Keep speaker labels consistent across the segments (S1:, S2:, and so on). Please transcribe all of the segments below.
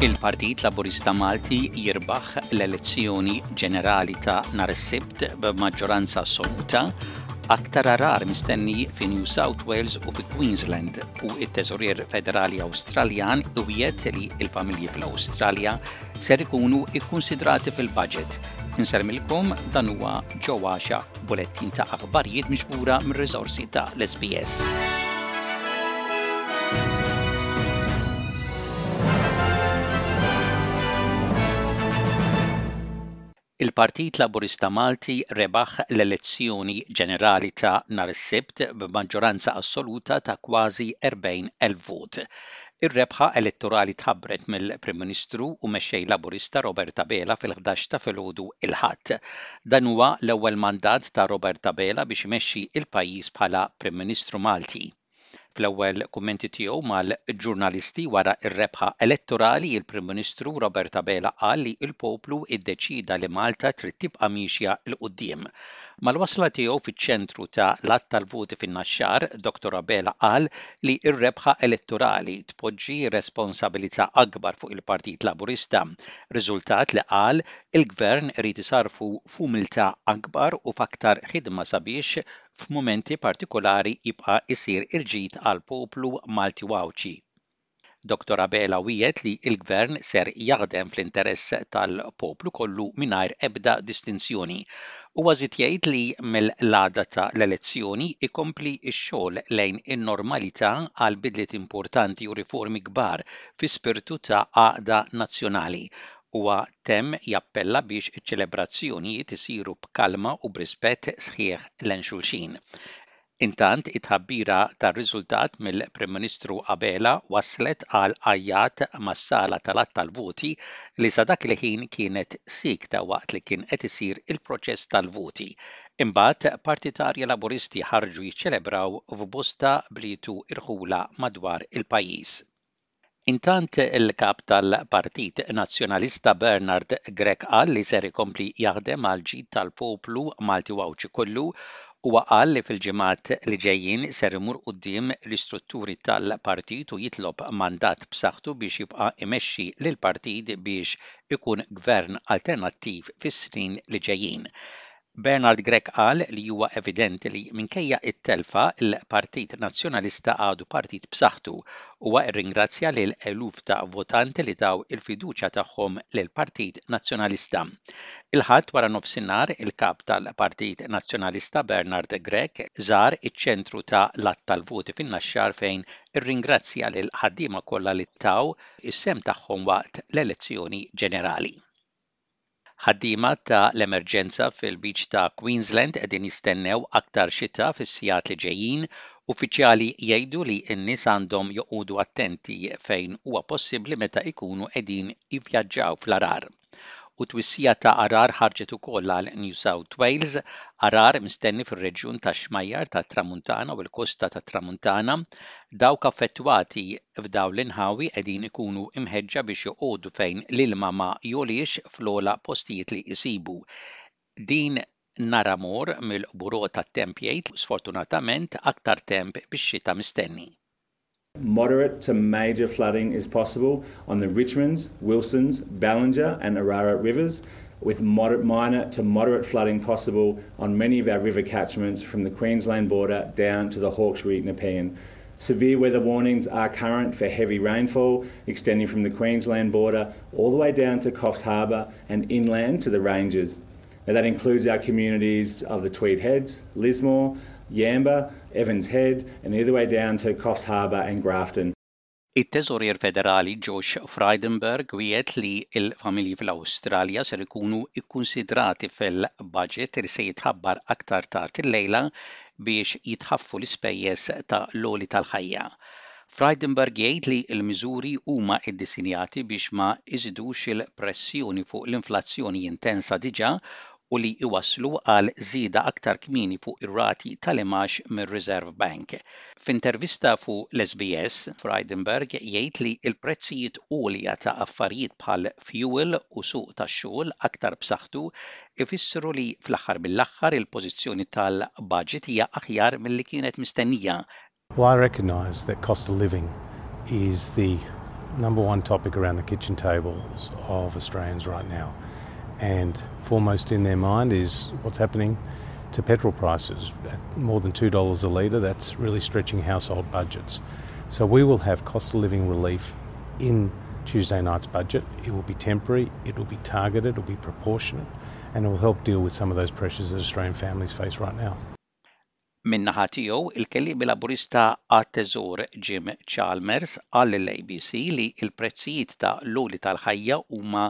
S1: Il-Partit Laburista Malti jirbaħ l-elezzjoni ġenerali ta' nhar is-Sibt b'maġġoranza assoluta, aktar għargħar mistenni fi New South Wales u fi Queensland. u t-Teżorier Federali Awstraljan iwiegħed li l-familji fl-Awstralja ser ikunu kkunsidrati fil-baġit. Insellmilkom dan huwa Ġo Għaxa, bulettin ta' aħbarijiet miġbura mir-riżorsi ta' l-SBS. Il-Partit Laburista Malti rebaħ l-elezzjoni ġenerali ta' nhar is-Sibt b'maġġoranza assoluta ta' kważi 40 elf vot. Ir-rebħa elettorali tħabbret mill-Prim Ministru u Mexxej Laburista Robert Abela fil-ħdax ta' filgħodu il-Ħadd. Dan huwa l-ewwel mandat ta' Robert Abela biex imexxi l-pajjiż bħala Prim Ministru Malti. Fl-ewwel kummenti tiegħu mal-ġurnalisti wara r-rebħa elettorali, il-Prim Ministru Robert Abela qal li l-poplu iddeċieda li Malta trid tibqa' miexja 'l quddiem. Mal-wasla tiegħu fiċ-ċentru ta' l-għadd tal-voti fin-Naxxar, Dottor Abela qal li r-rebħa elettorali tpoġġi responsabilità akbar fuq il-Partit Laburista, riżultat li qal il-Gvern irid isarrfu f'umiltà akbar u f'aktar ħidma sabiex f'mumenti partikulari jibqa' jsir il-ġid għall-poplu Malti u Għawdxi. Doctor Abela wiegħed li l-Gvern ser jaħdem fl-interess tal-poplu kollu mingħajr ebda distinzjoni. Huwa żied jgħid li mill-għada ta' l-elezzjoni jkompli x-xogħol lejn in-normalità għal bidliet importanti u riformi kbar fi spirtu ta' għaqda nazzjonali Huwa temm jappella biex iċ-ċelebrazzjonijiet isiru b'kalma u b'rispett sħiħ lejn xulxin. Intant, it-tħabbira tar-riżultat mill-Prim Ministru Abela wasslet għal għajjat mas-sala tal-għadd tal-voti li sa dak il-ħin kienet siekta waqt li kien qed isir il-proċess tal-voti. Imbagħad, partitarji Laburisti ħarġu jiċċelebraw f'bosta bliet u irħula madwar il-pajjiż. Intant il-Kap tal-Partit Nazzjonalista Bernard Grech qal li ser ikompli jaħdem għall-ġid tal-poplu Malti u Għawdxi kollu. Huwa qal li fil-ġimgħat li ġejjin ser imur quddiem l-istrutturi tal-partit u jitlob mandat b'saħħtu biex jibqa' imexxi lill-partit biex ikun Gvern alternattiv fis-snin li ġejjin. Bernard Grech qal li huwa evidenti li minkejja t-telfa, il-Partit Nazzjonalista għadu partit b'saħħtu. Huwa rringrazzja lil eluf ta' votanti li taw il-fiduċja tagħhom lill-Partit Nazzjonalista. Il-Ħadd wara nofsinhar, il-Kap tal-Partit Nazzjonalista Bernard Grech żar iċ-ċentru ta' l-għadd tal-voti fin-Naxxar fejn irringrazzja lill-ħaddiema kollha li taw is-sehem tagħhom waqt l-elezzjoni ġenerali. Ħaddiema ta' l-emerġenza fil-Lbiċ ta' Queensland qegħdin jistennew aktar xita fis-sigħat li ġejjin. Uffiċjali jgħidu li n-nies għandhom joqogħdu attenti fejn huwa possibbli meta jkunu qegħdin jivvjaġġaw fl-għarar. U twissija ta' għarar ħarġet ukoll għal New South Wales. Għarar mistenni fir-reġjun tax-xmajjar tat-Tramuntana u l-kosta tat-Tramuntana. Dawk affettwati F'dawn l-inħawi qegħdin ikunu mħeġġa biex joqogħdu fejn l-ilma ma jogħliex fl-ogħla postijiet li jsibu. Din nara mor mill-Bureau tat-Temp jgħid li sfortunatament aktar temp bix-xita mistenni.
S2: Moderate to major flooding is possible on the Richmonds, Wilsons, Ballinger and Ararat Rivers, with minor to moderate flooding possible on many of our river catchments from the Queensland border down to the Hawkesbury Nepean. Severe weather warnings are current for heavy rainfall extending from the Queensland border all the way down to Coffs Harbour and inland to the Ranges. Now that includes our communities of the Tweed Heads, Lismore, Yamba, Evans Head, and the other way down to Coffs Harbour and Grafton.
S1: It-teżorier federali Josh Frydenberg wiet li il-familji fl australia ser ikunu ikkonsidrati fil-budget li se jitħabbar aktar ta' lejla biex jitħaffu l-ispejjeż ta' l-għoli tal-ħajja. Freidenberg jgħid li l-miżuri huma iddisinjati biex ma iżidux il-pressjoni fuq l-inflazzjoni intensa diġà u li jwasslu għal żieda aktar kmieni fuq ir-rati tal-imgħax mir-Reserve Bank. F'intervista fuq l-SBS, Freidenberg jgħid li l-prezzijiet għolja ta' affarijiet bħal fjuwil u suq tax-xogħol aktar b'saħħtu ifissru li fl-aħħar bil aħħar il-pożizzjoni tal-budget hija aħjar mill-li kienet mistennija
S3: Well, I recognize that cost of living is the number one topic around the kitchen tables of Australians right now. and foremost in their mind is what's happening to petrol prices. At more than $2 a litre, that's really stretching household budgets. So we will have cost of living relief in Tuesday night's budget, it will be temporary, it will be targeted, it will be proportionate and it will help deal with some of those pressures that Australian families face right now.
S1: Min-naħa tiegħu, il-Kelliem Laburista għat-Teżor Jim Chalmers qal lill-ABC li l-prezzijiet ta' l-għoli tal-ħajja huma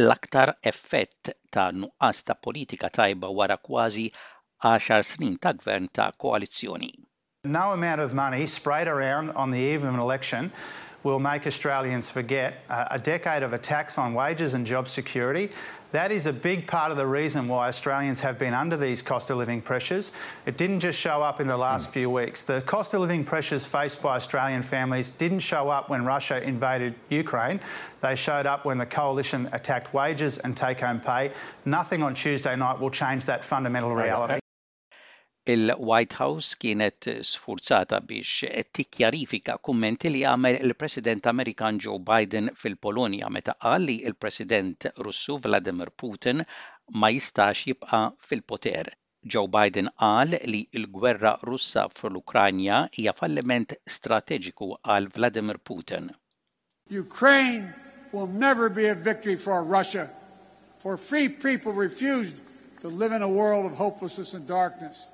S1: l-aktar effett ta' nuqqas ta' politika tajba wara kważi għaxar snin ta' Gvern ta' koalizzjoni.
S4: No amount of money sprayed around on the eve of an election will make Australians forget uh, a decade of attacks on wages and job security That is a big part of the reason why Australians have been under these cost of living pressures. It didn't just show up in the last mm. few weeks. The cost of living pressures faced by Australian families didn't show up when Russia invaded Ukraine. They showed up when the coalition attacked wages and take home pay. Nothing on Tuesday night will change that fundamental reality.
S1: Il-White House kienet sfurzata biex tikkjarifika kummenti li għamel il-President Amerikan Joe Biden fil-Polonja meta qal li l-President Russu Vladimir Putin ma jistax jibqa' fil-poter. Joe Biden qal li l-gwerra Russa fl-Ukranja hija falliment strateġiku għal Vladimir Putin.
S5: Ukraine will never be a victory for Russia, for free people refused to live in a world of hopelessness and darkness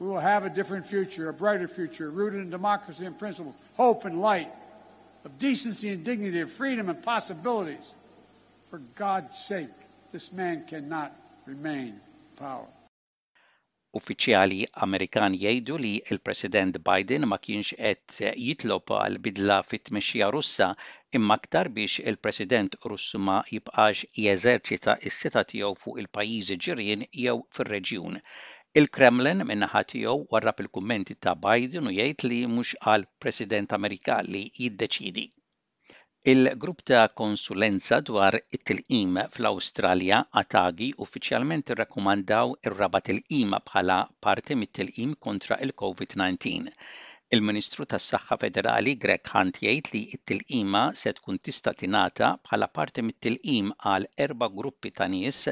S5: we will have a different future, a brighter future, rooted in democracy and principles, hope and light, of decency and dignity, of freedom and possibilities. For God's sake, this man cannot remain in power.
S1: Uffiċjali Amerikani jgħidu li l-President Biden ma kienx qed jitlob għal bidla fit-tmexxija Russa imma aktar biex il-President Russu ma jibqax jeżerċita s-setgħa tiegħu fuq il-pajjiżi ġirien jew fir-reġjun. Il-Kremlin min-naħa tiegħu warrab il-kummenti ta' Biden u jgħid li mhux għall-President Amerikan li jiddeċiedi. Il-Grupp ta' Konsulenza dwar it-Tilqim fl-Awstralja, ATAGI, uffiċjalment irrakkomandaw ir-raba' tilqima bħala parti mit-tilqim kontra il-COVID-19. Il-Ministru tas-Saħħa Federali Greg Hunt jgħid li t-tilqima se tkun tista' tingħata bħala parti mit-tilqim għal erba' gruppi ta' nies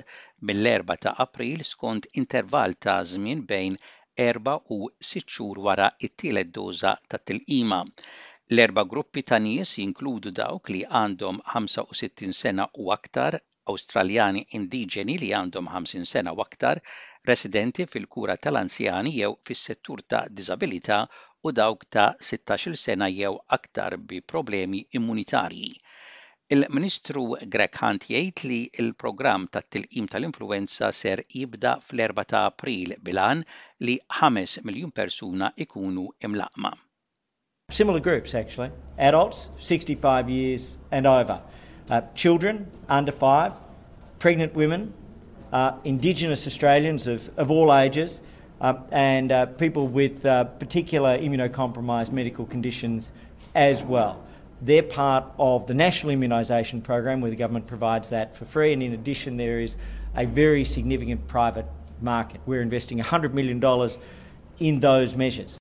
S1: mill-Erbgħa ta' April skont intervall ta' żmien bejn erba' u sitt xhur wara t-tielet doża tat-tilqima. L-erba' gruppi ta' nies jinkludu dawk li għandhom 65 sena u aktar, Awstraljani indiġeni li għandhom 50 sena u aktar, residenti fil-kura tal-anzjani jew fis-settur ta' diżabilità u dawk ta' sittax-il sena jew aktar bi problemi immunitarji. Il-Ministru Greg Hunt jgħid li l-programm tat-tilqim tal-influwenza ser jibda fl-Erbgħa ta' April bil-għan li ħames miljun persuna jkunu imlaqqma.
S6: Similar groups actually, adults 65 years and over, children under five, pregnant women, indigenous Australians of all ages and people with particular immunocompromised medical conditions as well. They are part of the national immunisation programme where the government provides that for free and in addition there is a very significant private market. We are investing $100 million in those measures.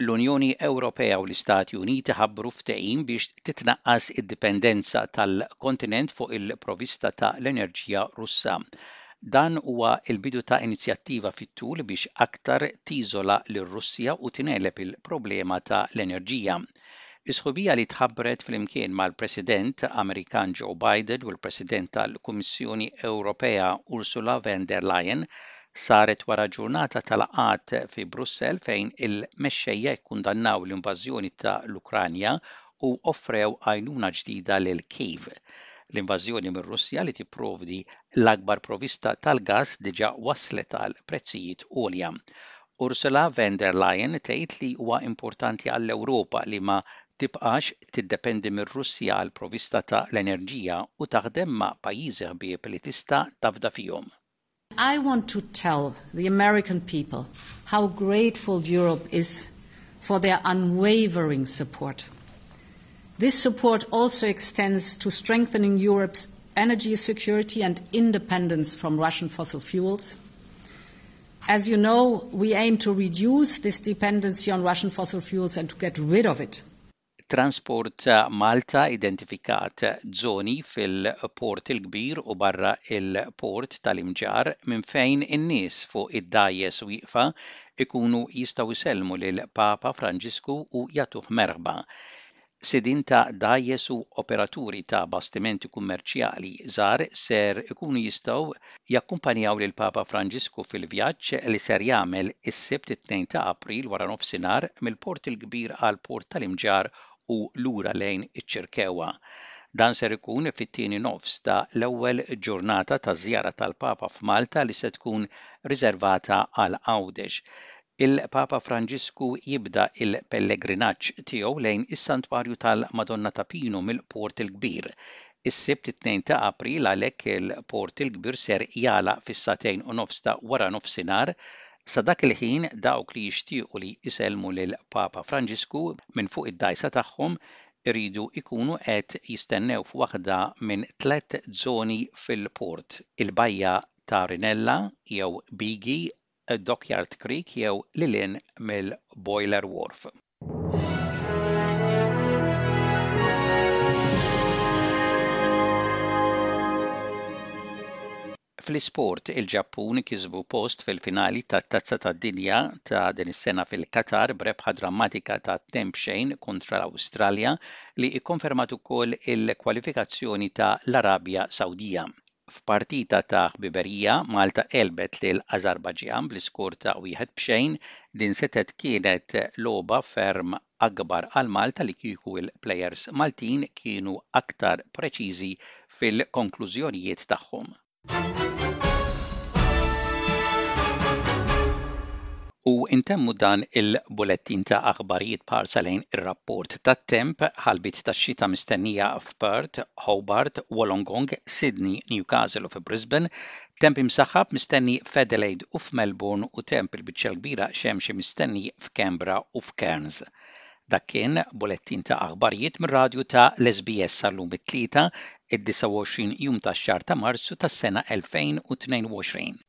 S1: L-Unjoni Ewropea u l-Istati Uniti ħabbru ftehim biex titnaqqas id-dipendenza tal-kontinent fuq il-provista ta' l-enerġija Russa. Dan huwa l-bidu ta' inizjattiva fit-tul biex aktar tiżola lir-Russja u tingħeleb il-problema ta' l-enerġija. Is-sħubija li tħabbret flimkien mal-President Amerikan Joe Biden u l-President tal-Kummissjoni Ewropea Ursula Van der Leyen saret wara ġurnata ta' laqgħat fi Brussell fejn il-mexxejja kkundannaw l-invażjoni ta' l-Ukranja u offrew għajnuna ġdida lil Kiev. L-invażjoni mir-Russja li tipprovdi l-akbar provista tal-gass diġà wasslet għal prezzijiet għolja. Ursula von der Leyen tgħid li huwa importanti għall-Ewropa li ma tibqax tiddependi mir-Russja għall-provista ta' l-enerġija u taħdem ma' pajjiżi ħbieb li tista' tafda fihom.
S7: I want to tell the American people how grateful Europe is for their unwavering support. This support also extends to strengthening Europe's energy security and independence from Russian fossil fuels. As you know, we aim to reduce this dependency on Russian fossil fuels and to get rid of it.
S1: Transport Malta identifikat żoni fil-Port il-Kbir u barra l-Port tal-Imġarr minn fejn in-nies fuq id-dgħajjes wieqfa jkunu jistgħu jsellmu lill-Papa Franġisku u jagħtuh merħba. Sidien ta' dgħajjes u operaturi ta' bastimenti kummerċjali żgħar ser ikunu jistgħu jakkumpanjaw lill-Papa Franġisku fil-vjaġġ li ser jagħmel is-Sibt it-Tnejn ta' April waranofsinhar mill-Port il-Kbir għall-Port tal-Imġarr u lura lejn iċ-Ċirkewwa. Dan ser ikun fit-tieni nofs ta' l-ewwel ġurnata taż-żjara tal-Papa f'Malta li se tkun riservata għal Għawdex. Il-Papa Franġisku jibda l-pellegrinaġġ tiegħu lejn is-Santwarju tal-Madonna ta' Pinu mill-Port il-Kbir. Is-Sibt it-Tnejn ta' April għalhekk il-Port il-Kbir ser jagħlaq fis-sagħtejn u nofs ta' waranofsinhar. Sa dak il-ħin dawk li jixtiequ li jsellmu lill-Papa Franġisku minn fuq id-dgħajsa tagħhom iridu jkunu qed jistennew f'waħda minn tliet żoni fil-port, il-Bajja ta' Rinella jew Bigi Dockyard Creek jew lil hinn mill-Boiler Wharf. Fl-isport, il-Ġappun kisbu post fil-finali tat-Tazza tad-Dinja ta' din is-sena fil-Qatar b'rebħa drammatika ta' tnejn b'xejn kontra l-Awstralja li kkonfermat ukoll il-kwalifikazzjoni ta' l-Arabja Sawdija. F'partita ta' ħbiberija, Malta għelbet lil Ażarbajġjan bl-iskor ta' wieħed b'xejn. Din setgħet kienet logħba ferm akbar għal Malta li kieku l-plejers Maltin kienu aktar preċiżi fil-konklużjonijiet tagħhom. U ntemmu dan il-bulettin ta' aħbarijiet b'ħarsa lejn ir-rapport tat-temp, ħalbiet tax-xita mistennija Perth, Hobart, Wollongong, Sydney, Newcastle u fi Brisbane, temp imsaħħab mistenni f'Adelaide u f'Melbourne u temp il-biċċa l-kbira xemxi mistenni f'Canberra u f'Cairns. Dak kien bulettin ta' aħbarijiet mir-radju ta' l-SBS sal-lum it-Tlieta, id-29 jum tax-xahar ta' Marzu tas-sena 2022.